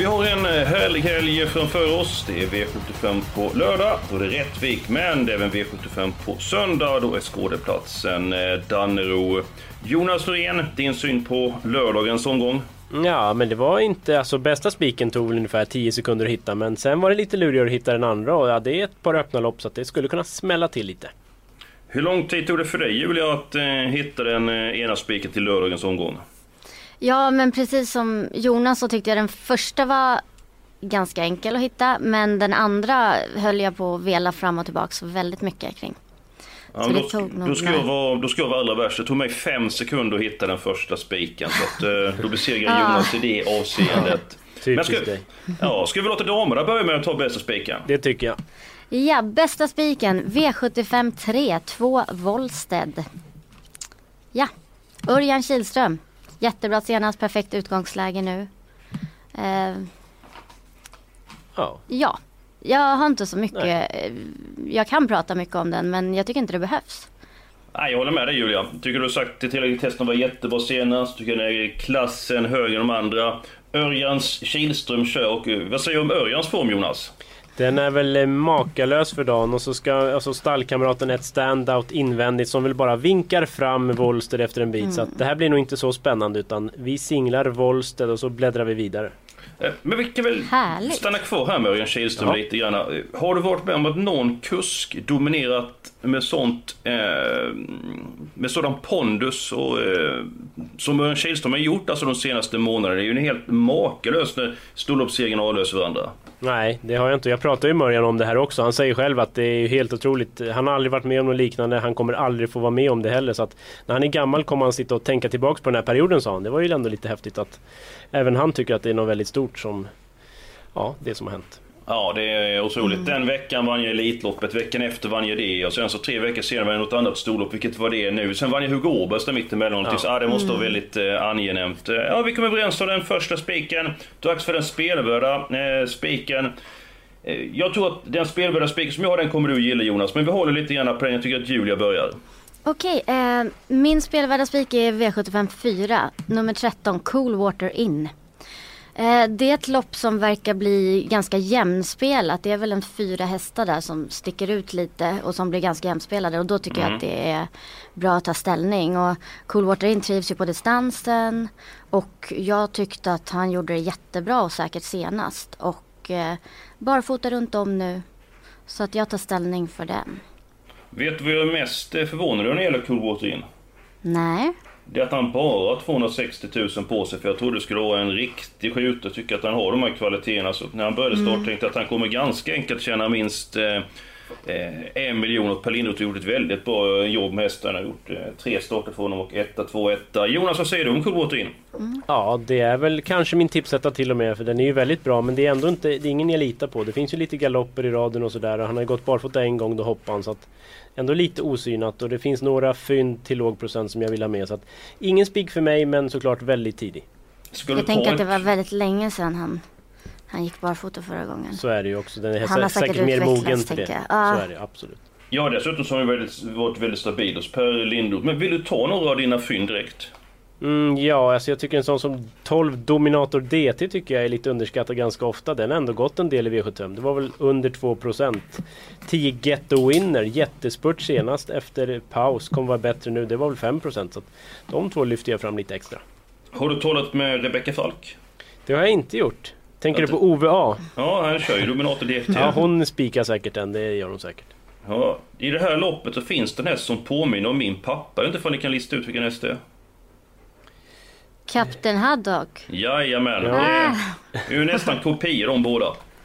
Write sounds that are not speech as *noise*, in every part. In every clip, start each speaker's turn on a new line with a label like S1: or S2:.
S1: Vi har en eh, härlig helg framför oss. Det är V75 på lördag, då är det Rättvik, men det är även V75 på söndag, då är skådeplatsen eh, Dannero. Jonas Norén, din syn på lördagens omgång?
S2: Ja, men det var inte... Alltså bästa spiken tog väl ungefär 10 sekunder att hitta, men sen var det lite lurigare att hitta den andra och ja, det är ett par öppna lopp så att det skulle kunna smälla till lite.
S1: Hur lång tid tog det för dig Julia att eh, hitta den eh, ena spiken till lördagens omgång?
S3: Ja, men precis som Jonas så tyckte jag den första var ganska enkel att hitta. Men den andra höll jag på att vela fram och tillbaka väldigt mycket kring.
S1: Ja, då, då, ska jag vara, då ska jag vara allra värst. Det tog mig fem sekunder att hitta den första spiken. Så att, eh, då besegrar *laughs* Jonas i det avseendet. *laughs*
S2: Men ska, dig.
S1: ja, ska vi låta damerna börja med att ta bästa spiken?
S2: Det tycker jag.
S3: Ja, bästa spiken V75 3, 2 Wollsted. Ja, Örjan Kihlström. Jättebra senast, perfekt utgångsläge nu. Eh,
S2: ja.
S3: ja, jag har inte så mycket. Nej. Jag kan prata mycket om den men jag tycker inte det behövs.
S1: Nej, jag håller med dig Julia. Tycker du har sagt det tillräckligt. Testen var jättebra senast. Tycker den är klassen högre än de andra. Örjans Kihlström kör och vad säger du om Örjans form Jonas?
S2: Den är väl eh, makalös för dagen och så ska alltså stallkamraten ett standout invändigt som väl bara vinkar fram Wollsted efter en bit. Mm. Så det här blir nog inte så spännande utan vi singlar Wollsted och så bläddrar vi vidare.
S1: Eh, men vi kan väl Härligt. stanna kvar här med Örjan Kihlström ja. lite grann. Har du varit med om att någon kusk dominerat med sånt eh, med sådan pondus och, eh, som Örjan Kihlström har gjort alltså de senaste månaderna? Det är ju en helt makalös när storloppssegern avlöser varandra.
S2: Nej, det har jag inte. Jag pratade ju med Örjan om det här också. Han säger själv att det är helt otroligt. Han har aldrig varit med om något liknande. Han kommer aldrig få vara med om det heller. Så att när han är gammal kommer han sitta och tänka tillbaks på den här perioden sa han. Det var ju ändå lite häftigt att även han tycker att det är något väldigt stort som, ja, det som har hänt.
S1: Ja, det är otroligt. Mm. Den veckan vann jag Elitloppet, veckan efter vann jag det och sen så tre veckor senare vann jag något annat storlopp, vilket var det nu. Sen vann jag Hugo Åbergs där mittemellan. Ja. Ja, det måste vara mm. väldigt eh, angenämt. Ja, vi kom överens om den första spiken. Dags för den spelvärda eh, spiken. Eh, jag tror att den spelvärda spiken som jag har, den kommer du gilla Jonas. Men vi håller lite grann på den. Jag tycker att Julia börjar.
S3: Okej, eh, min spelvärda spik är V75 4, nummer 13, Coolwater In. Eh, det är ett lopp som verkar bli ganska jämnspelat. Det är väl en fyra hästar där som sticker ut lite och som blir ganska jämnspelade och då tycker mm. jag att det är bra att ta ställning. Och Coolwater In trivs ju på distansen och jag tyckte att han gjorde det jättebra och säkert senast och eh, barfota runt om nu. Så att jag tar ställning för den.
S1: Vet du vad jag är mest förvånad över när det gäller Coolwater In?
S3: Nej
S1: det är att han bara har 260 000 på sig. För jag trodde det skulle vara en riktig skjutare. Jag tycker att han har de här kvaliteterna. Så när han började starta mm. tänkte jag att han kommer ganska enkelt tjäna minst eh, en miljon. Och Per Lindroth har gjort ett väldigt bra jobb med hästarna. Han har gjort eh, tre starter för honom och etta, två, etta. Jonas, vad säger du om Coolwater in?
S2: Mm. Ja, det är väl kanske min tipsetta till och med. För den är ju väldigt bra. Men det är ändå inte, det är ingen jag litar på. Det finns ju lite galopper i raden och sådär. Han har gått barfota en gång, då hoppade han. Så att ändå lite osynat och det finns några fynd till låg procent som jag vill ha med. Så att, ingen spik för mig men såklart väldigt tidig.
S3: Skulle jag tänker att det var väldigt länge sedan han, han gick barfota förra gången.
S2: Så är det ju också. Den är han har säkert, säkert mer mogen för det. Ah. Så är det absolut.
S1: Ja dessutom så har han varit väldigt stabil hos Per Lindroth. Men vill du ta några av dina fynd direkt?
S2: Mm, ja, alltså jag tycker en sån som 12 Dominator DT tycker jag är lite underskattad ganska ofta. Den har ändå gått en del i V75. Det var väl under 2%. 10 Ghetto Winner, jättespurt senast efter paus. Kommer vara bättre nu. Det var väl 5% så att de två lyfter jag fram lite extra.
S1: Har du talat med Rebecca Falk?
S2: Det har jag inte gjort. Tänker att... du på OVA?
S1: Ja, han kör ju Dominator DT.
S2: ja, hon spikar säkert den. Det gör hon säkert.
S1: Ja, I det här loppet så finns det en häst som påminner om min pappa. Jag vet inte om ni kan lista ut vilken häst det är.
S3: Kapten Haddock.
S1: Jajamän, ja. det är ju nästan kopior de båda. *laughs*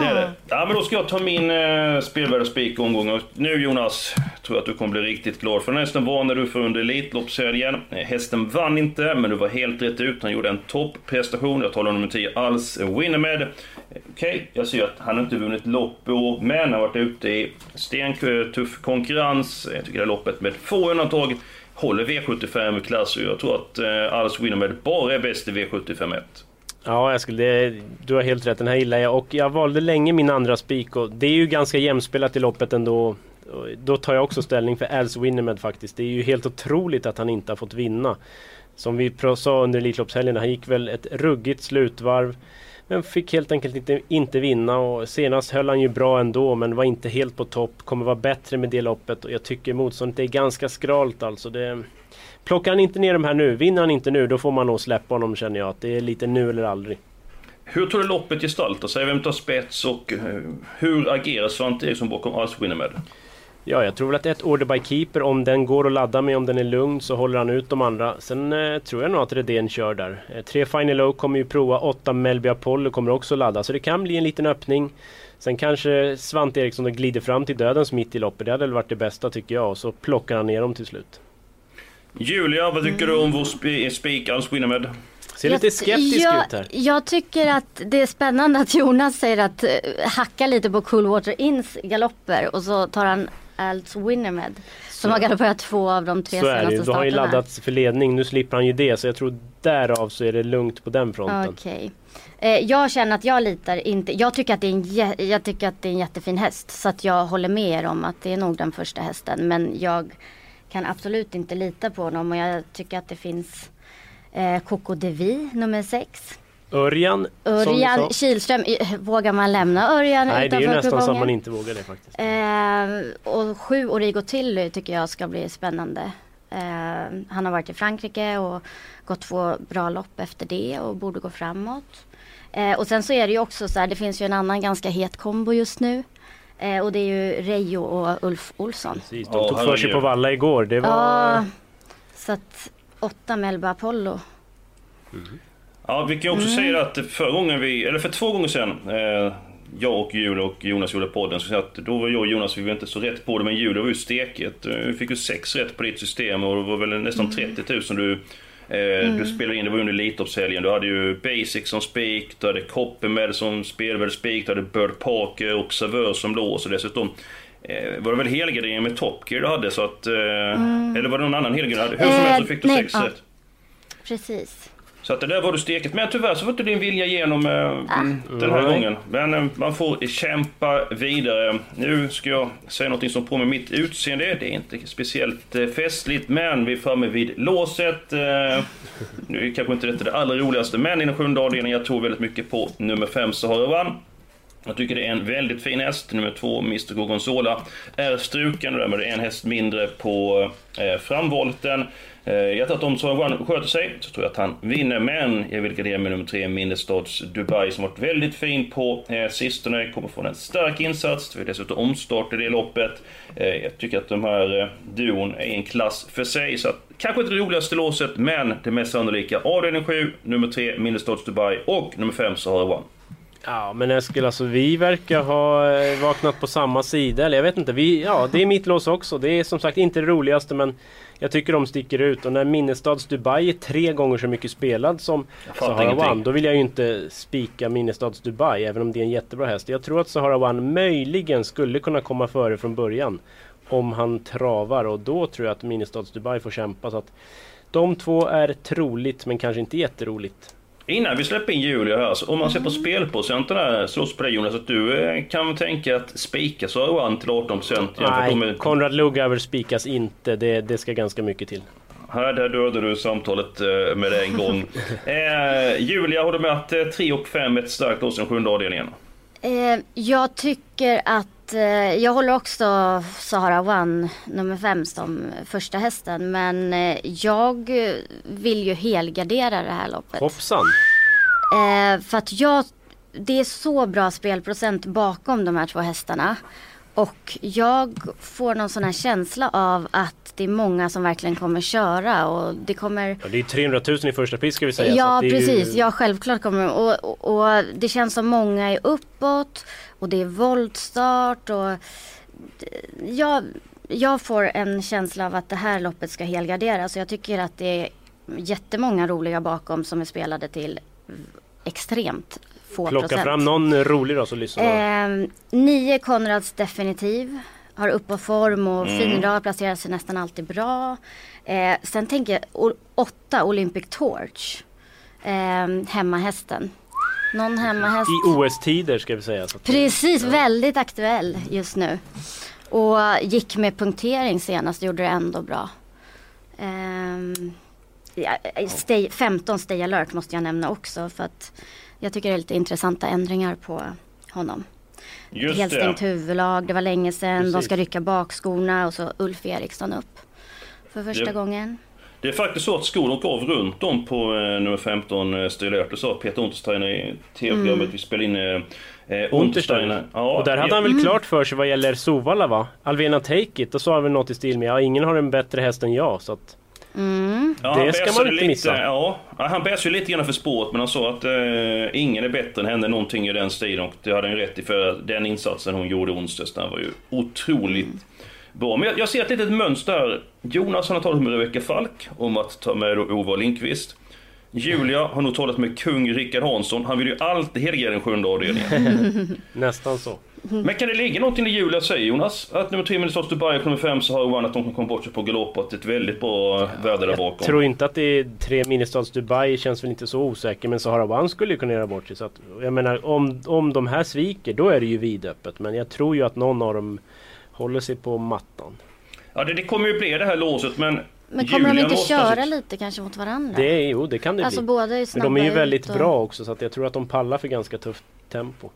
S1: det är det. Ja, men då ska jag ta min eh, spelvärdespik omgång. Nu Jonas, tror jag att du kommer bli riktigt glad. För den hästen varnade du för under Elitloppshelgen. Eh, Hästen vann inte, men du var helt rätt ut. Han gjorde en topprestation. Jag talar om nummer 10, Alls Winnermed. Eh, Okej, okay, jag ser att han inte vunnit lopp i år, men han har varit ute i stentuff konkurrens. Jag tycker det loppet med få undantag håller V75-klass och jag tror att eh, Alls Winnermed bara är bäst i V75 1.
S2: Ja, jag skulle, du har helt rätt. Den här gillar jag. Och jag valde länge min andra spik och det är ju ganska jämspelat i loppet ändå. Då tar jag också ställning för Als Winnemed faktiskt. Det är ju helt otroligt att han inte har fått vinna. Som vi sa under Elitloppshelgen, han gick väl ett ruggigt slutvarv. Men fick helt enkelt inte, inte vinna och senast höll han ju bra ändå men var inte helt på topp. Kommer vara bättre med det loppet och jag tycker motståndet är ganska skralt alltså. Det, plockar han inte ner de här nu, vinner han inte nu då får man nog släppa honom känner jag. Att det är lite nu eller aldrig.
S1: Hur tror du loppet gestaltar sig? Vem tar spets och eh, hur agerar Svante Eriksson bakom Alls med?
S2: Ja, jag tror väl att ett Order by Keeper, om den går att ladda med, om den är lugn, så håller han ut de andra. Sen eh, tror jag nog att Redén kör där. Eh, tre Final Low kommer ju prova, åtta Melby Apollo kommer också ladda, så det kan bli en liten öppning. Sen kanske Svante Eriksson glider fram till dödens mitt i loppet, det hade väl varit det bästa tycker jag, och så plockar han ner dem till slut.
S1: Julia, vad tycker mm. du om vår sp spik med?
S2: Ser lite skeptisk
S3: jag,
S2: ut här.
S3: Jag tycker att det är spännande att Jonas säger att uh, hacka lite på Coolwater Inns galopper och så tar han Alts Winnermed. Som har galopperat två av de tre
S2: så
S3: senaste starterna.
S2: Så har ju laddats för ledning. Nu slipper han ju det. Så jag tror därav så är det lugnt på den fronten.
S3: Okay. Eh, jag känner att jag litar inte. Jag tycker, att det är en, jag tycker att det är en jättefin häst. Så att jag håller med er om att det är nog den första hästen. Men jag kan absolut inte lita på honom. Och jag tycker att det finns eh, Coco Devi nummer 6.
S2: Örjan.
S3: Örjan Kihlström, vågar man lämna Örjan
S2: Nej
S3: det är ju
S2: nästan kupongen? som man inte vågar det faktiskt.
S3: Eh, och sju Origo Tilly tycker jag ska bli spännande. Eh, han har varit i Frankrike och gått två bra lopp efter det och borde gå framåt. Eh, och sen så är det ju också så här, det finns ju en annan ganska het kombo just nu. Eh, och det är ju Reijo och Ulf Olsson.
S2: Precis, de tog för sig på Valla igår. Det var...
S3: Ja, så att åtta Melba Apollo.
S1: Mm. Ja, vi kan också mm. säga att förra gången vi, eller för två gånger sedan, eh, jag och Julia och Jonas gjorde podden, så att då var jag och Jonas, vi var inte så rätt på det, men Julia var ju steket. Vi fick ju sex rätt på ditt system och det var väl nästan 30 000 du eh, mm. Du spelade in, det var under Elitloppshelgen. Du hade ju Basic som spik, du hade Koppe med som spelvärd spik, du hade Bird Parker och Savör som lås och dessutom eh, var det väl helgardering med Top Gear du hade så att... Eh, mm. Eller var det någon annan helgardering du hade? Hur som helst så fick du
S3: nej,
S1: sex
S3: ja.
S1: rätt.
S3: Precis.
S1: Så att det där var du steket. Men tyvärr så får inte din vilja igenom äh, den här mm. gången. Men äh, man får kämpa vidare. Nu ska jag säga något som påminner mitt utseende. Det är inte speciellt äh, festligt, men vi är framme vid låset. Äh, nu är kanske inte detta det allra roligaste, men i den sjunde avdelningen, jag tror väldigt mycket på nummer 5 Sahara. Jag tycker det är en väldigt fin häst. Nummer två, Mr Gorgonzola, är struken och därmed en häst mindre på eh, framvolten. Eh, jag tror att om Soran sköter sig så tror jag att han vinner, men jag vill gardera med nummer tre, Minnestads Dubai, som varit väldigt fin på eh, sistone. Kommer få en stark insats. det har dessutom omstart i det loppet. Eh, jag tycker att de här duon är en klass för sig, så att, kanske inte det roligaste låset, men det mest sannolika. Avdelning 7, nummer 3, Minnestads Dubai och nummer 5, Sahara One.
S2: Ja men Eskil, alltså vi verkar ha eh, vaknat på samma sida. Eller jag vet inte. Vi, ja, det är mitt lås också. Det är som sagt inte det roligaste men jag tycker de sticker ut. Och när Minnestads Dubai är tre gånger så mycket spelad som Sahara One. Då vill jag ju inte spika Minnestads Dubai. Även om det är en jättebra häst. Jag tror att Sahara One möjligen skulle kunna komma före från början. Om han travar. Och då tror jag att Minnestads Dubai får kämpa. Så att de två är troligt men kanske inte jätteroligt.
S1: Innan vi släpper in Julia här, så om man ser på spelprocenterna slåss på dig Jonas, att du eh, kan tänka att spika One till 18%
S2: Nej, med... Konrad Lugauer spikas inte. Det, det ska ganska mycket till.
S1: Här där dödade du samtalet eh, med det en gång. *laughs* eh, Julia, har du med att 3 och 5 är ett starkt lås i den sjunde avdelningen?
S3: Eh, jag tycker att eh, jag håller också Sahara One nummer 5 som första hästen. Men eh, jag vill ju helgardera det här loppet.
S2: Hoppsan!
S3: Eh, för att jag, det är så bra spelprocent bakom de här två hästarna. Och jag får någon sån här känsla av att det är många som verkligen kommer köra och det kommer
S2: Ja, det är 300 000 i första pris ska vi säga.
S3: Ja
S2: att
S3: precis,
S2: Ju...
S3: ja självklart kommer och, och, och det känns som många är uppåt och det är voltstart och jag, jag får en känsla av att det här loppet ska helgarderas. Jag tycker att det är jättemånga roliga bakom som är spelade till extremt få
S2: Plocka
S3: procent.
S2: fram någon rolig då så lyssnar
S3: Eh, nio Konrads definitiv. Har upp på form och
S1: Mm.
S3: fin rad, placerar sig nästan alltid bra. Eh, sen tänker jag åtta Olympic Torch. Eh, hemmahästen. Någon hemmahäst.
S2: I OS-tider ska vi säga. Så
S3: Precis, väldigt aktuell just nu. Och gick med punktering senast, gjorde det ändå bra. Ehm, ja, stay, 15 Stay alert måste jag nämna också för att jag tycker det är lite intressanta ändringar på honom.
S1: Just
S3: Helt
S1: det.
S3: stängt huvudlag, det var länge sedan, de
S2: Precis.
S3: ska rycka bakskorna och så Ulf Eriksson upp. För första
S1: Det-
S3: gången.
S1: Det är faktiskt så att skon åker av runt om på eh, nummer 15 eh. Det sa Peter Untersteiner i tv-programmet
S3: Mm.
S1: vi spelade in. Eh, eh,
S2: Untersteiner.
S1: Ja,
S2: och där hade han
S3: Mm.
S2: väl klart för sig vad gäller Sovalla va? Alvena Take It, då sa han väl något i stil med ja, ingen har en bättre häst än jag. Så att,
S3: Mm.
S1: Ja,
S2: Det
S1: han
S2: ska man inte
S1: lite,
S2: missa.
S1: Ja, Ja, han bäsade ju lite grann för spåret men han sa att eh, ingen är bättre än henne, någonting i den stilen. Och det hade han ju rätt i för den insatsen hon gjorde onsdags, den var ju otroligt bra. Men jag, jag ser ett litet mönster. Jonas har talat med Rebecka Falk om att ta med Ova Lindqvist. Julia har nog talat med kung Rickard Hansson. Han vill ju alltid helga den sjunde avdelningen. *laughs*
S2: nästan så.
S1: Men kan det ligga någonting i Julia säger Jonas? Att nummer 3 Minnesota Dubai och nummer 5 så har One att de kan komma bort sig på galopp och att det är ett väldigt bra värde där bakom.
S2: Tror inte att det är tre Ministads Dubai känns väl inte så osäker men Sahara One skulle ju kunna göra bort sig. Så att, jag menar om, om de här sviker då är det ju vidöppet. Men jag tror ju att någon av dem håller sig på mattan.
S1: Ja, det, det kommer ju bli det här låset men...
S3: Men kommer de
S1: Julia
S3: inte
S1: måste
S3: köra
S1: alltså-
S3: lite kanske mot varandra?
S2: Det är, jo det kan det
S3: alltså
S2: bli.
S3: båda är
S2: Men de är ju väldigt
S3: och...
S2: bra också så att jag tror att de pallar för ganska tufft tempo.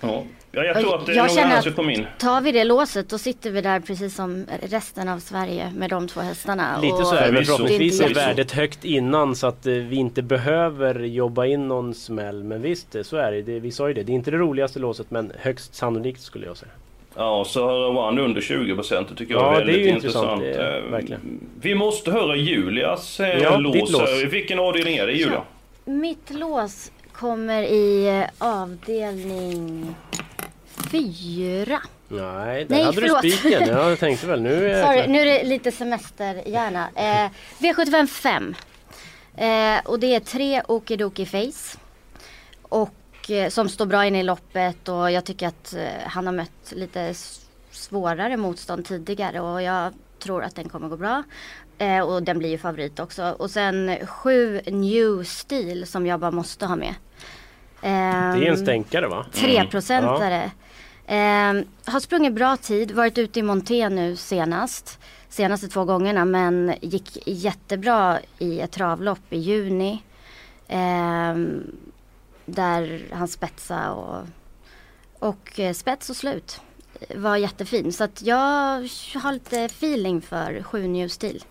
S1: Ja, ja jag tror att det är
S3: Jag
S1: några
S3: känner
S1: andra
S3: att-
S1: som kommer in.
S3: Tar vi det låset då sitter vi där precis som resten av Sverige med de två hästarna.
S2: Lite
S3: och
S2: så är det, men förhoppningsvis
S3: det är inte
S2: värdet högt innan så att eh, vi inte behöver jobba in någon smäll. Men visst, eh, så är det. det. Vi sa ju det, det är inte det roligaste låset men högst sannolikt skulle jag säga.
S1: Ja, så har One under 20% det tycker jag
S2: Ja,
S1: är
S2: det är
S1: väldigt
S2: ju intressant,
S1: intressant.
S2: det är
S1: Eh,
S2: verkligen.
S1: Vi måste höra Julias eh,
S2: Ja,
S1: lås.
S2: lås.
S1: Vilken avdelning är det Julia?
S3: Mitt lås kommer i eh, avdelning fyra.
S2: Nej, där
S3: Nej,
S2: hade
S3: förlåt.
S2: du spiken. Ja, *laughs* jag tänkte väl nu är
S3: Sorry,
S2: jag
S3: nu är det lite semesterhjärna. Eh, V75 5. Eh, och det är tre Okidoki Face. Och eh, som står bra in i loppet och jag tycker att eh, han har mött lite svårare motstånd tidigare och jag tror att den kommer gå bra. Eh, och den blir ju favorit också. Och sen sju New Steel som jag bara måste ha med.
S2: Det är en
S3: Ehm,
S2: stänkare va?
S3: Treprocentare. Eh, har sprungit bra tid, varit ute i Monté nu senast. Senaste två gångerna men gick jättebra i ett travlopp i juni. Där han spetsade och, och eh, spets och slut. Var jättefin så att jag har lite feeling för sju New Steel.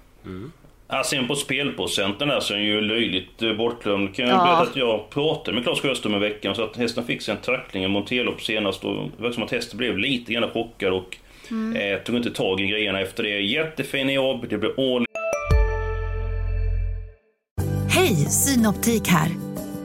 S1: Ja, sen på spelprocenten där så är den ju löjligt eh, bortglömd. Kan jag
S3: Ja.
S1: berätta att jag pratade med Claes Sjöström i veckan så att hästen fick sig en tackling i Montelopp senast och det var som att hästen blev lite grann chockad och eh, tog inte tag i grejerna efter det. Jättefin jobb, det blev all
S4: Hej, Synoptik här.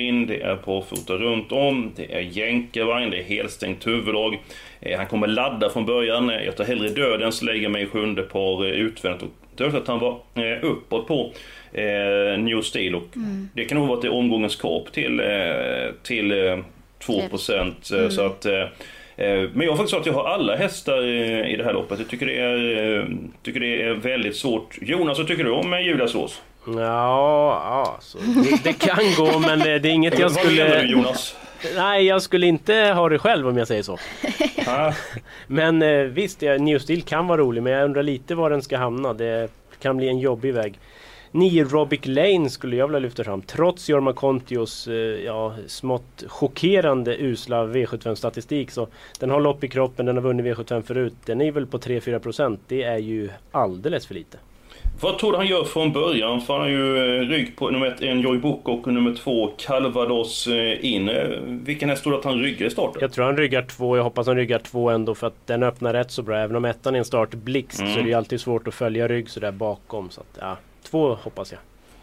S1: In, det är barfota runt om, det är jänkarvagn, det är helstängt huvudlag. Eh, han kommer ladda från början. Eh, Jag tar hellre döden så lägger mig i sjunde par eh, utvändigt. Och det var att han var uppåt på New Steel och det kan nog vara att det är omgångens kap till, till eh, 2% eh, så att men jag har faktiskt sagt att jag har alla hästar i det här loppet. Jag tycker det är, tycker det är väldigt svårt. Jonas, vad tycker du om Julias lås?
S2: Ja, ja så det, det kan gå men det, det är inget jag
S1: Vad menar du
S2: skulle...
S1: Jonas?
S2: Nej, jag skulle inte ha det själv om jag säger så. Men eh, visst, New Steel kan vara rolig men jag undrar lite var den ska hamna. Det kan bli en jobbig väg. 9 Robic Lane skulle jag vilja lyfta fram. Trots Jorma Kontios eh, ja, smått chockerande usla V75 statistik så den har lopp i kroppen, den har vunnit V75 förut. Den är väl på 3-4 procent. Det är ju alldeles för lite.
S1: Vad tror du han gör från början? För han har ju eh, rygg på nummer ett, en Joy Book och nummer två Calvados eh, in. Eh, Vilken häst tror du att han ryggar i starten?
S2: Jag tror han ryggar två, jag hoppas han ryggar två ändå för att den öppnar rätt så bra. Även om ettan är en startblixt så är det ju alltid svårt att följa rygg sådär bakom. Så att, ja, två hoppas jag.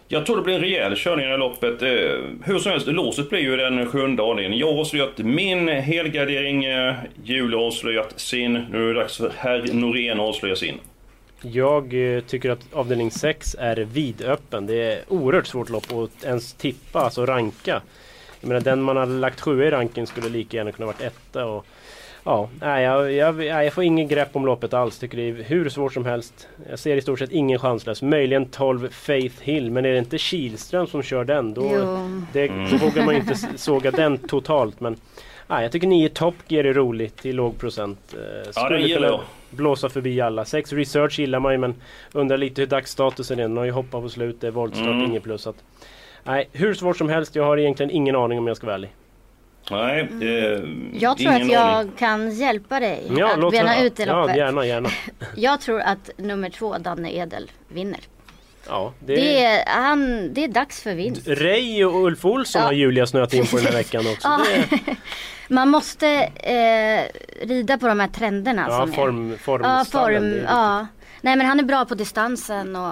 S1: Jag tror det blir en rejäl körning i det här loppet. Eh, hur som helst, låset blir ju den sjunde avdelningen. Jag har avslöjat min helgardering. Eh, Julia har avslöjat sin. Nu är det dags för herr Norén att avslöja sin.
S2: Jag eh, tycker att avdelning 6 är vidöppen. Det är oerhört svårt lopp att ens tippa, alltså ranka. Jag menar den man har lagt sjua i ranken skulle lika gärna kunna varit etta. Och, ja, nej, jag, jag, jag får ingen grepp om loppet alls. Tycker det är hur svårt som helst. Jag ser i stort sett ingen chanslös. Möjligen 12 Faith Hill, men är det inte Kihlström som kör den då, det, då vågar man ju inte såga den totalt. Men nej, jag tycker 9 Top Gear är roligt i låg procent. Eh,
S1: Ja, det
S2: skulle
S1: gillar
S2: kunna
S1: jag.
S2: Blåsa förbi alla. 6 Research gillar man ju men undrar lite hur dagsstatusen är. Den har ju hoppat på slutet, voltstart,
S1: Mm.
S2: inget plus. Att, nej, hur svårt som helst. Jag har egentligen ingen aning om jag ska vara ärlig.
S1: Nej,
S3: Mm. Jag tror att jag
S1: aning.
S3: kan hjälpa dig
S2: Ja,
S3: att bena ut det
S2: Ja,
S3: loppet.
S2: gärna, gärna. *laughs*
S3: Jag tror att nummer två, Danne Edel, vinner.
S2: Ja, det,
S3: Det är, han, det är dags för vinst.
S2: Ray och Ulf Olsson
S3: Ja.
S2: har Julia snöat in på den här veckan också. *laughs*
S3: Ja.
S2: Det,
S3: Man måste eh, rida på de här trenderna
S2: ja,
S3: som är.
S2: form, form,
S3: Ja, form, ja. Nej men han är bra på distansen och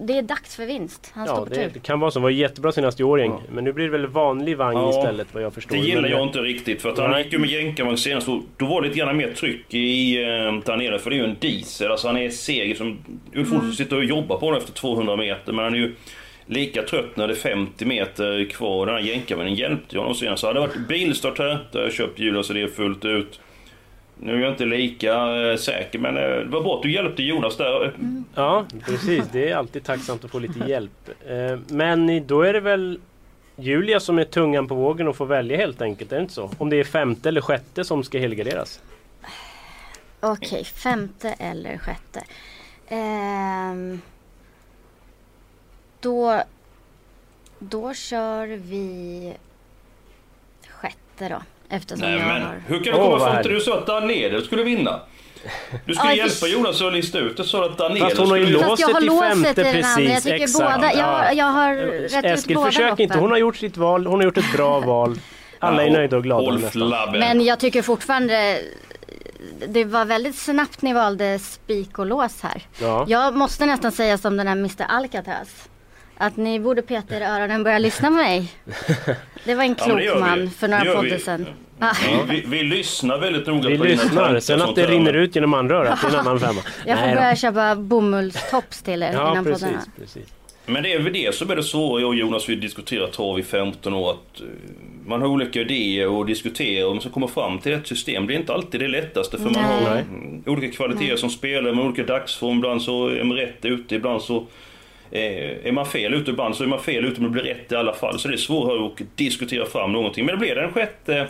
S3: det är dags för vinst. Han
S2: Ja,
S3: står på
S2: det,
S3: tur.
S2: det kan vara så. Han var jättebra senast i Årjäng. Men nu blir det väl vanlig vagn
S1: Ja,
S2: istället vad jag förstår.
S1: Det gillar jag inte riktigt för att han gick ju med jänkarvagn senast och då var det lite grann mer tryck i eh, där nere för det är ju en diesel. Alltså han är seg som Ulf
S3: Mm.
S1: Sitter och jobbar på honom efter 200 meter men han är ju lika trött när det är 50 meter kvar. Den här jänkarvagnen hjälpte honom senast. Så hade det varit bilstart här, där jag köpt det är fullt ut. Nu är jag inte lika eh, säker men eh, det var bra att du hjälpte Jonas där.
S3: Mm.
S2: Ja, precis. Det är alltid tacksamt att få lite hjälp. Eh, Men då är det väl Julia som är tungan på vågen och får välja helt enkelt. Är det inte så? Om det är femte eller sjätte som ska helgarderas.
S3: Okej, femte eller sjätte. Ehm, då, då kör vi sjätte då. Eftersom
S1: Nej
S3: jag
S1: men
S3: har...
S1: hur kan vi komma
S2: vad
S1: fram till du sa att Danedel skulle vinna? Du skulle
S3: Aj,
S1: hjälpa Jonas att lista ut det så att Danedel
S2: Fast hon har ju låst- Låset i
S3: låset
S2: femte,
S3: den andra. Jag
S2: precis,
S3: tycker
S2: exakt.
S3: båda. Jag,
S1: Ja.
S3: jag har rätt ut
S2: Eskil,
S3: båda
S2: försök
S3: loppen.
S2: inte. Hon har gjort sitt val. Hon har gjort ett bra *laughs* val. Alla är nöjda och glada.
S3: Men jag tycker fortfarande det var väldigt snabbt ni valde spik och lås här.
S2: Ja.
S3: Jag måste nästan säga som den här Mr Alcatraz. Att ni borde peta era öronen och börja lyssna på mig. Det var en
S1: Ja,
S3: klok
S1: vi.
S3: man för några podder sedan. Ja.
S1: Vi, vi, lyssnar väldigt noga
S2: Vi
S1: på dina tankar
S2: lyssnar.
S1: och
S2: Sen att det rinner ut genom andrörat, det är en annan femma. *laughs*
S3: Jag får
S2: Nej då.
S3: börja köpa bomullstops till er
S2: Ja,
S3: innan
S2: precis.
S3: poddarna.
S2: precis.
S1: Men det är väl det som är det svåra. Jag och Jonas vi diskuterat trav i 15 år. Att eh, man har olika idéer och diskuterar och man ska komma fram till ett system. Det är inte alltid det lättaste för man
S3: Nej.
S1: har
S2: Nej.
S1: mm, olika kvaliteter som spelare med olika dagsform. Ibland så är man rätt ute, ibland så är man fel ute. Ibland så är man fel ute men det blir rätt i alla fall. Så det är svårare att diskutera fram någonting. Men det blir den sjätte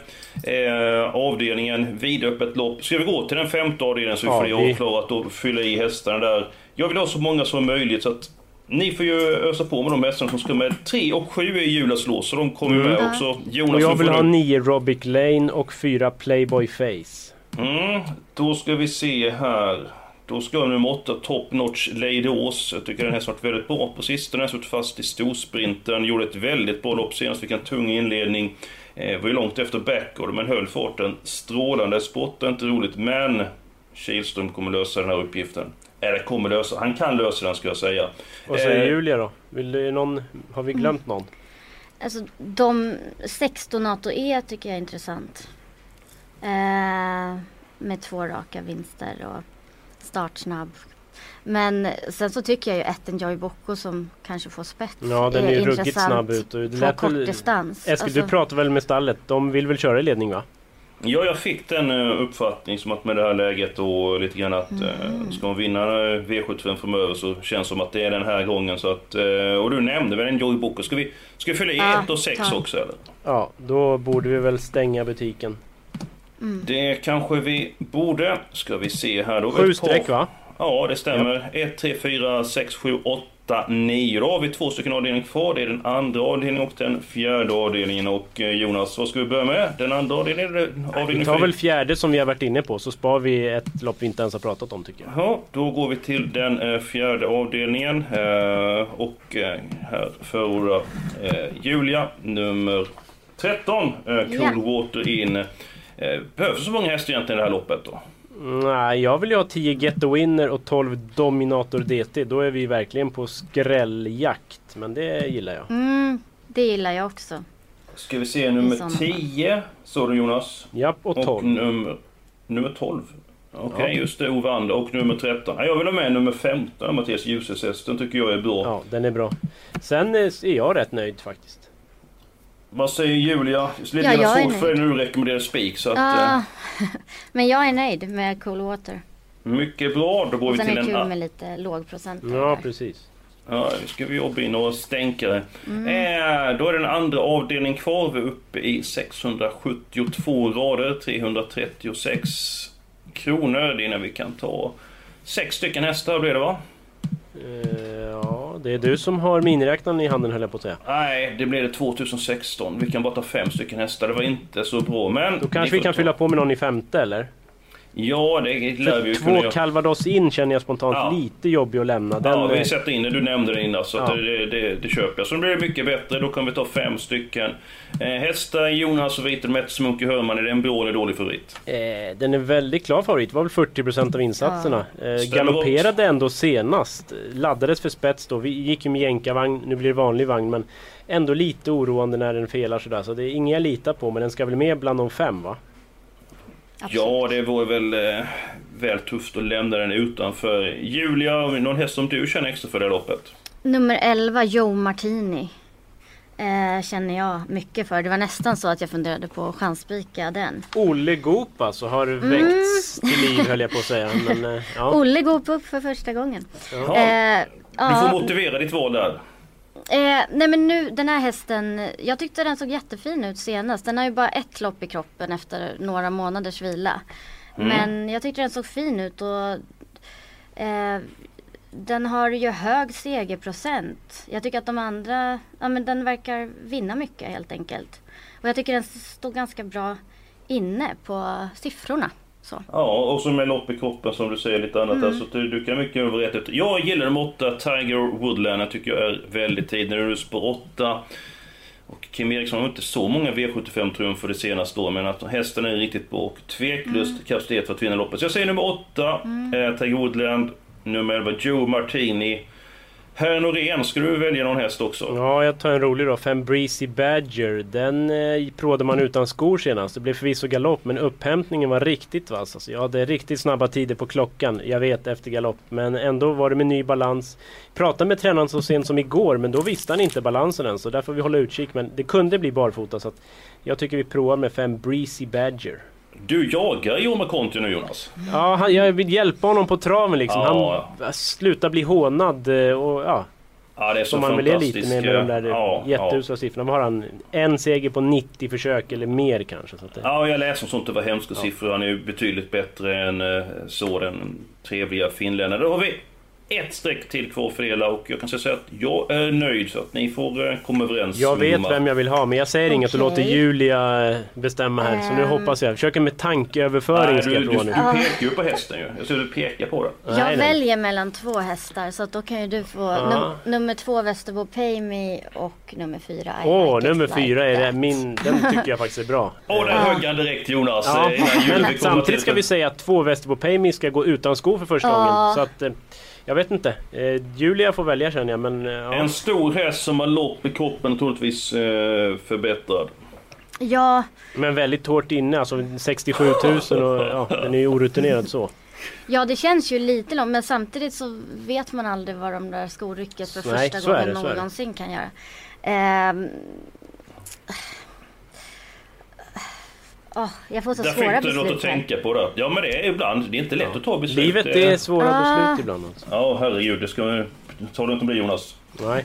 S1: eh, avdelningen, vidöppet lopp. Ska vi gå till den femte avdelningen så vi
S2: Ja,
S1: får det avklarat och fylla i hästarna där. Jag vill ha så många som möjligt så att ni får ju ösa på med de hästarna som ska med. 3 och 7 är Julas lås så de kommer
S2: Mm.
S1: med också. Jonas
S2: Och jag vill ha
S1: nu-
S2: nio Robic Lane och fyra Playboy Face.
S1: Mm, då ska vi se här. Då ska jag nummer 8, Top Notch Lady Ås. Jag tycker den här har varit väldigt bra på sistone. Den har suttit fast i storsprinten. Gjorde ett väldigt bra lopp senast. Fick en tung inledning. Eh, var ju långt efter backorder men höll farten strålande. Sport är inte roligt men Kihlström kommer lösa den här uppgiften. Eller kommer lösa, han kan lösa den ska jag säga.
S2: Vad säger
S1: Eh,
S2: Julia då? Vill du någon, har vi glömt någon?
S3: Alltså de 16 NATO E tycker jag är intressant. Eh, med två raka vinster och startsnabb. Men sen så tycker jag ju etten Joy Bocco som kanske får spets.
S2: Ja, den är ju ruggigt
S3: intressant
S2: snabb ut. och det
S3: På
S2: lät väl-
S3: kortdistans.
S2: Eskil,
S3: Alltså,
S2: du pratar väl med stallet? De vill väl köra i ledning va?
S1: Ja, jag fick den eh, uppfattning som att med det här läget och lite grann att
S3: Mm.
S1: eh, ska man vinna eh, V75 framöver så känns det som att det är den här gången. Så att, och du nämnde väl en Joy Booker. Ska vi, ska vi fylla i
S3: Ja,
S1: 1 och 6
S3: ta.
S1: också eller?
S2: Ja, då borde vi väl stänga butiken.
S1: Det kanske vi borde. Ska vi se här då.
S2: Sju streck va?
S1: Ja, det stämmer. 1, 3, 4, 6, 7, 8, 9. Då har vi två stycken avdelningar kvar. Det är den andra avdelningen och den fjärde avdelningen. Och eh, Jonas, vad ska vi börja med? Den andra avdelningen eller
S2: Vi tar väl fjärde som vi har varit inne på så spar vi ett lopp vi inte ens har pratat om tycker jag.
S1: Ja, då går vi till den eh, fjärde avdelningen. Eh, och här förordar Julia nummer 13, eh, Coolwater in. Eh, behövs det så många hästar egentligen i det här loppet då?
S2: Nej, jag vill ju ha 10 Get the Winner och 12 Dominator DT. Då är vi verkligen på skrälljakt. Men det gillar jag.
S3: Mm, det gillar jag också.
S1: Ska vi se nummer
S3: sådana fall.
S1: 10, så du Jonas?
S2: Japp, och
S1: Och
S2: 12.
S1: nummer, nummer 12. Okej,
S2: Ja.
S1: just det. Ove Ander. Och nummer 13. Ja, Jag vill ha med nummer 15, Mattias Ljuses Den tycker jag är bra.
S2: Ja, den är bra. Sen eh, är jag rätt nöjd faktiskt.
S1: Vad säger Julia? Lite
S3: Ja,
S1: grann
S3: jag är
S1: svårt för dig
S3: nöjd.
S1: när du rekommenderar spik. Så att, eh,
S3: Ja, *laughs* men jag är nöjd med Cool Water.
S1: mycket bra. Då går
S3: Och
S1: vi
S3: sen
S1: till
S3: är det
S1: en...
S3: kul med lite lågprocent.
S2: Ja, precis.
S1: Ja, nu ska vi jobba in och stänkare.
S3: Mm.
S1: Eh, då är den andra avdelningen kvar. Vi är uppe i 672 rader, 336 kronor. Det är när vi kan ta sex stycken hästar blir det va?
S2: Eh, det är du som har miniräknaren i handen höll jag på att säga.
S1: Nej, det blev det 2016. Vi kan bara ta fem stycken hästar. Det var inte så bra. Men
S2: Då kanske vi kan fylla på med någon i femte eller?
S1: Ja, det lär vi ju
S2: två calvados in känner jag spontant
S1: Ja.
S2: lite jobbig att lämna. Den,
S1: Ja, vi
S2: eh,
S1: sätter in det. Du nämnde det innan, så att
S2: Ja.
S1: det, det, det köper jag. Så blir det mycket bättre. Då kan vi ta fem stycken. Eh, hästar, Jonas och Vitel Metz, Munke Hörman. Är det en bra eller dålig favorit?
S2: Eh, den är väldigt klar favorit. Det var väl 40% av insatserna. Eh, galopperade ändå senast. Laddades för spets då. Vi gick ju med jänkarvagn. Nu blir det vanlig vagn. Men ändå lite oroande när den felar sådär. Så det är ingen jag litar på. Men den ska väl med bland de fem va?
S1: Ja, det vore väl eh, väl tufft att lämna den utanför. Julia, någon häst som du känner extra för det här loppet?
S3: Nummer 11, Joe Martini. Eh, känner jag mycket för. Det var nästan så att jag funderade på att chansspika den.
S2: Olle Goop alltså har
S3: Mm.
S2: väckts till liv höll jag på att säga. Men, eh, ja.
S3: Olle går upp för första gången. Eh,
S1: Du får
S3: ja,
S1: motivera ditt val där.
S3: Eh, nej men nu den här hästen. Jag tyckte den såg jättefin ut senast. Den har ju bara ett lopp i kroppen efter några månaders vila.
S1: Mm.
S3: Men jag tyckte den såg fin ut och eh, den har ju hög segerprocent. Jag tycker att de andra, ja men den verkar vinna mycket helt enkelt. Och jag tycker den står ganska bra inne på siffrorna. Så.
S1: Ja, och så med lopp i kroppen som du säger lite annat
S3: Mm.
S1: där. Så att du, du kan mycket rätt ut. Jag gillar nummer 8, Tiger Woodland. Jag tycker jag är väldigt tid. När du är spår 8. Och Kim Eriksson har inte så många V75-triumfer det senaste året, men att hästen är riktigt bra och tveklöst
S3: Mm.
S1: kapacitet för att vinna loppet. Så jag säger nummer 8, eh, Tiger Woodland. Nummer 11, Joe Martini. Herr Norén, ska du välja någon häst också?
S2: Ja, jag tar en rolig då. Fem Breezy Badger. Den eh, provade man utan skor senast. Det blev förvisso galopp, men upphämtningen var riktigt vass. Alltså, jag hade riktigt snabba tider på klockan. Jag vet efter galopp, men ändå var det med ny balans. Pratade med tränaren så sent som igår, men då visste han inte balansen än. Så där får vi hålla utkik. Men det kunde bli barfota, så att jag tycker vi provar med fem Breezy Badger.
S1: Du jagar Jorma Conti nu Jonas.
S2: Ja, han, jag vill hjälpa honom på traven liksom.
S1: Ja.
S2: Han slutar bli hånad eh, och ja,
S1: Ja, det är så
S2: Som man väl är lite med, med de där
S1: ja,
S2: jätteusla siffrorna. Vad har han? En seger på 90 försök eller mer kanske. Så att det,
S1: Ja, jag läste om sånt. Det var hemska siffror. Han är ju betydligt bättre än eh, så den trevliga finländaren. Då har vi ett streck till kvar att fördela och jag kan säga att jag är nöjd så att ni får eh, komma överens.
S2: jag vet vem jag vill ha men jag säger inget och låter Julia eh, bestämma här. Så nu
S3: Ehm.
S2: hoppas jag. Jag försöker med tankeöverföring
S1: Nej,
S2: ska
S1: du,
S2: jag
S1: du,
S2: prova
S1: du
S2: nu.
S1: pekar ju på hästen ju. Jag ser du pekar på den.
S3: Jag
S2: nej.
S3: väljer mellan två hästar så att då kan ju du få num- nummer två Västerbo Pay Me och nummer fyra
S2: Åh,
S3: Like It
S2: nummer
S3: Like
S2: fyra är det min. Den *laughs* tycker jag faktiskt är bra.
S1: Åh, där högg han direkt Jonas.
S2: Ja,
S1: eh,
S2: men samtidigt ska vi säga att två Västerbo Payme ska gå utan skor för första
S3: Ja.
S2: gången. Så att, eh, jag vet inte. Eh, Julia får välja känner jag men... eh, Ja.
S1: En stor häst som har lopp i kroppen troligtvis eh, förbättrad.
S3: Ja,
S2: Men väldigt hårt inne, alltså 67 000 och ja, den är ju orutinerad så.
S3: ja, det känns ju lite långt men samtidigt så vet man aldrig vad de där skorycket för
S2: Nej,
S3: första gången
S2: det,
S3: någonsin kan göra. Ehm, Åh, jag får så
S1: Där
S3: svåra
S1: fick du något att
S3: beslut
S1: tänka på då. Ja men det är ibland, det är inte lätt att ta beslut.
S2: Livet
S1: Det
S2: är svåra
S3: Ah.
S2: beslut ibland alltså.
S1: Ja herregud, det ska ta det inte bli Jonas.
S2: Nej.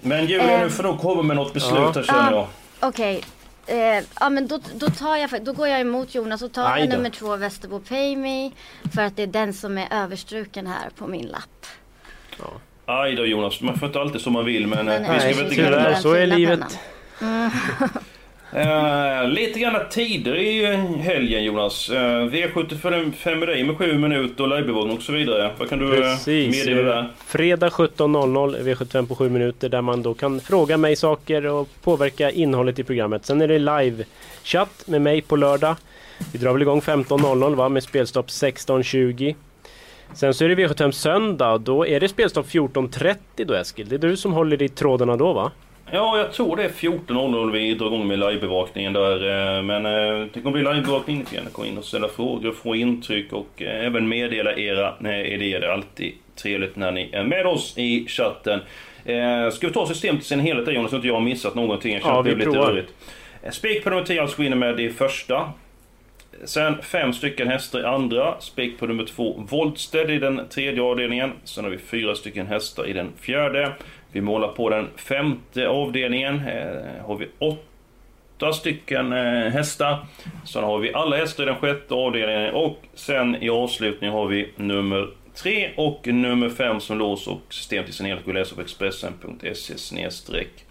S1: Men Julia, nu
S3: Eh.
S1: får du komma med något beslut
S2: Ja.
S1: här känner jag.
S3: Okej. Eh, ja men då, då tar jag, då går jag emot Jonas och tar jag nummer två Västerbo Pay Me. För att det är den som är överstruken här på min lapp.
S1: Aj då Jonas, man får inte alltid som man vill men,
S3: Men,
S1: eh, vi ska
S3: eh,
S1: väl inte
S3: den
S2: så är livet.
S3: pennan. *laughs*
S1: Eh, lite grann tider i helgen Jonas. Uh, V75 med dig med 7 minuter och livebevakning och så vidare. Vad kan du eh,
S2: Precis.
S1: meddela där?
S2: Eh, Fredag 17.00 V75 på 7 minuter där man då kan fråga mig saker och påverka innehållet i programmet. Sen är det live-chatt med mig på lördag. Vi drar väl igång 15.00 va med spelstopp 16.20. Sen så är det V75 söndag. Då är det spelstopp 14.30 då Eskil. Det är du som håller i trådarna då va?
S1: Ja, jag tror det är 14.00 vi drar igång med livebevakningen där. eh, Men eh, det kommer bli livebevakning. Ni får gärna komma in och ställa frågor, få intryck och eh, även meddela era idéer. Det är alltid trevligt när ni är med oss i chatten. Ska vi ta systemet i sin helhet där Jonas, så inte jag har missat någonting? Jag
S2: Ja,
S1: det
S2: vi
S1: lite
S2: provar.
S1: Spik på nummer 10 alltså in med i första. Sen fem stycken hästar i andra. Spik på nummer två Voltsted i den tredje avdelningen. Sen har vi fyra stycken hästar i den fjärde. Vi målar på den femte avdelningen. Eh, har vi åtta stycken eh, hästar. Sen har vi alla hästar i den sjätte avdelningen. Och sen i avslutningen har vi nummer tre och nummer fem som lås och system till sin helhet går att läsa på expressen.se snedstreck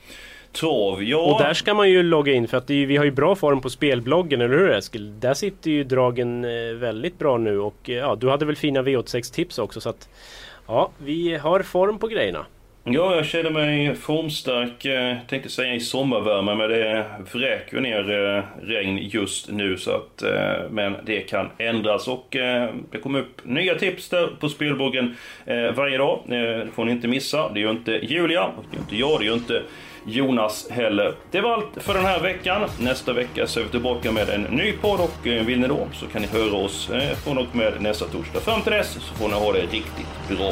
S1: trav. Ja,
S2: Och där ska man ju logga in för att det är, vi har ju bra form på spelbloggen, eller hur Eskil? Där sitter ju dragen eh, väldigt bra nu och eh, ja, du hade väl fina V86 tips också så att Ja, vi har form på grejerna.
S1: Ja, jag känner mig formstark. Eh, tänkte säga i sommarvärme, men det vräker ju ner eh, regn just nu. Så att, eh, men det kan ändras och det kommer upp nya tips där på spelbloggen varje dag. Det får ni inte missa. Det gör inte Julia, och det gör inte jag, det gör inte Jonas heller. Det var allt för den här veckan. Nästa vecka så är vi tillbaka med en ny podd och vill ni då så kan ni höra oss från och med nästa torsdag. Fram till dess så får ni ha det riktigt bra.